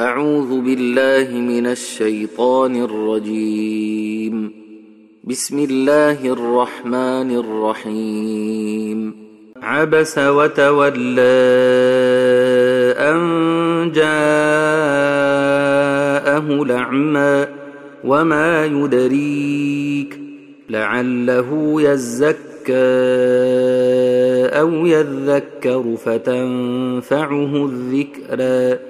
أعوذ بالله من الشيطان الرجيم. بسم الله الرحمن الرحيم. عبس وتولى أن جاءه الأعمى وما يدريك لعله يزكى أو يذكر فتنفعه الذكرى.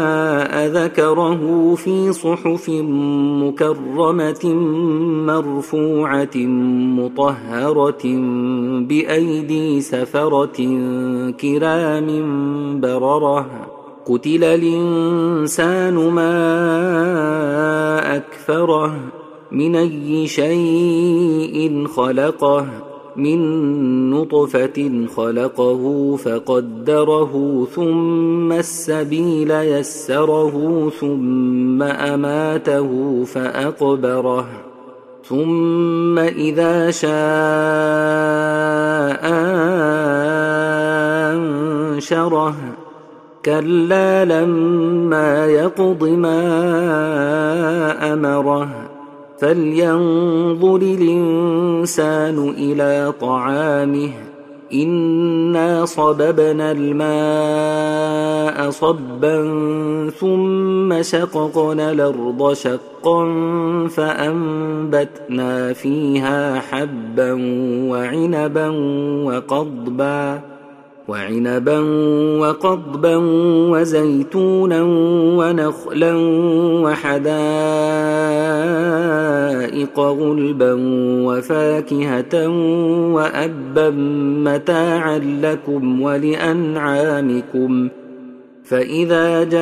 ذكره في صحف مكرمة مرفوعة مطهرة بأيدي سفرة كرام بررة. قتل الإنسان ما أكفره من أي شيء خلقه. من نطفة خلقه فقدره ثم السبيل يسره ثم أماته فأقبره ثم إذا شاء أنشره. كلا لما يقض ما أمره. فلينظر الإنسان إلى طعامه. انا صببنا الماء صبا ثم شققنا الأرض شقا فانبتنا فيها حبا وعنبا وقضبا وعنبا وقضبا وزيتونا ونخلا وحدائق غلبا وفاكهة وأبا متاعا لكم ولأنعامكم ۖ فإذا جاءت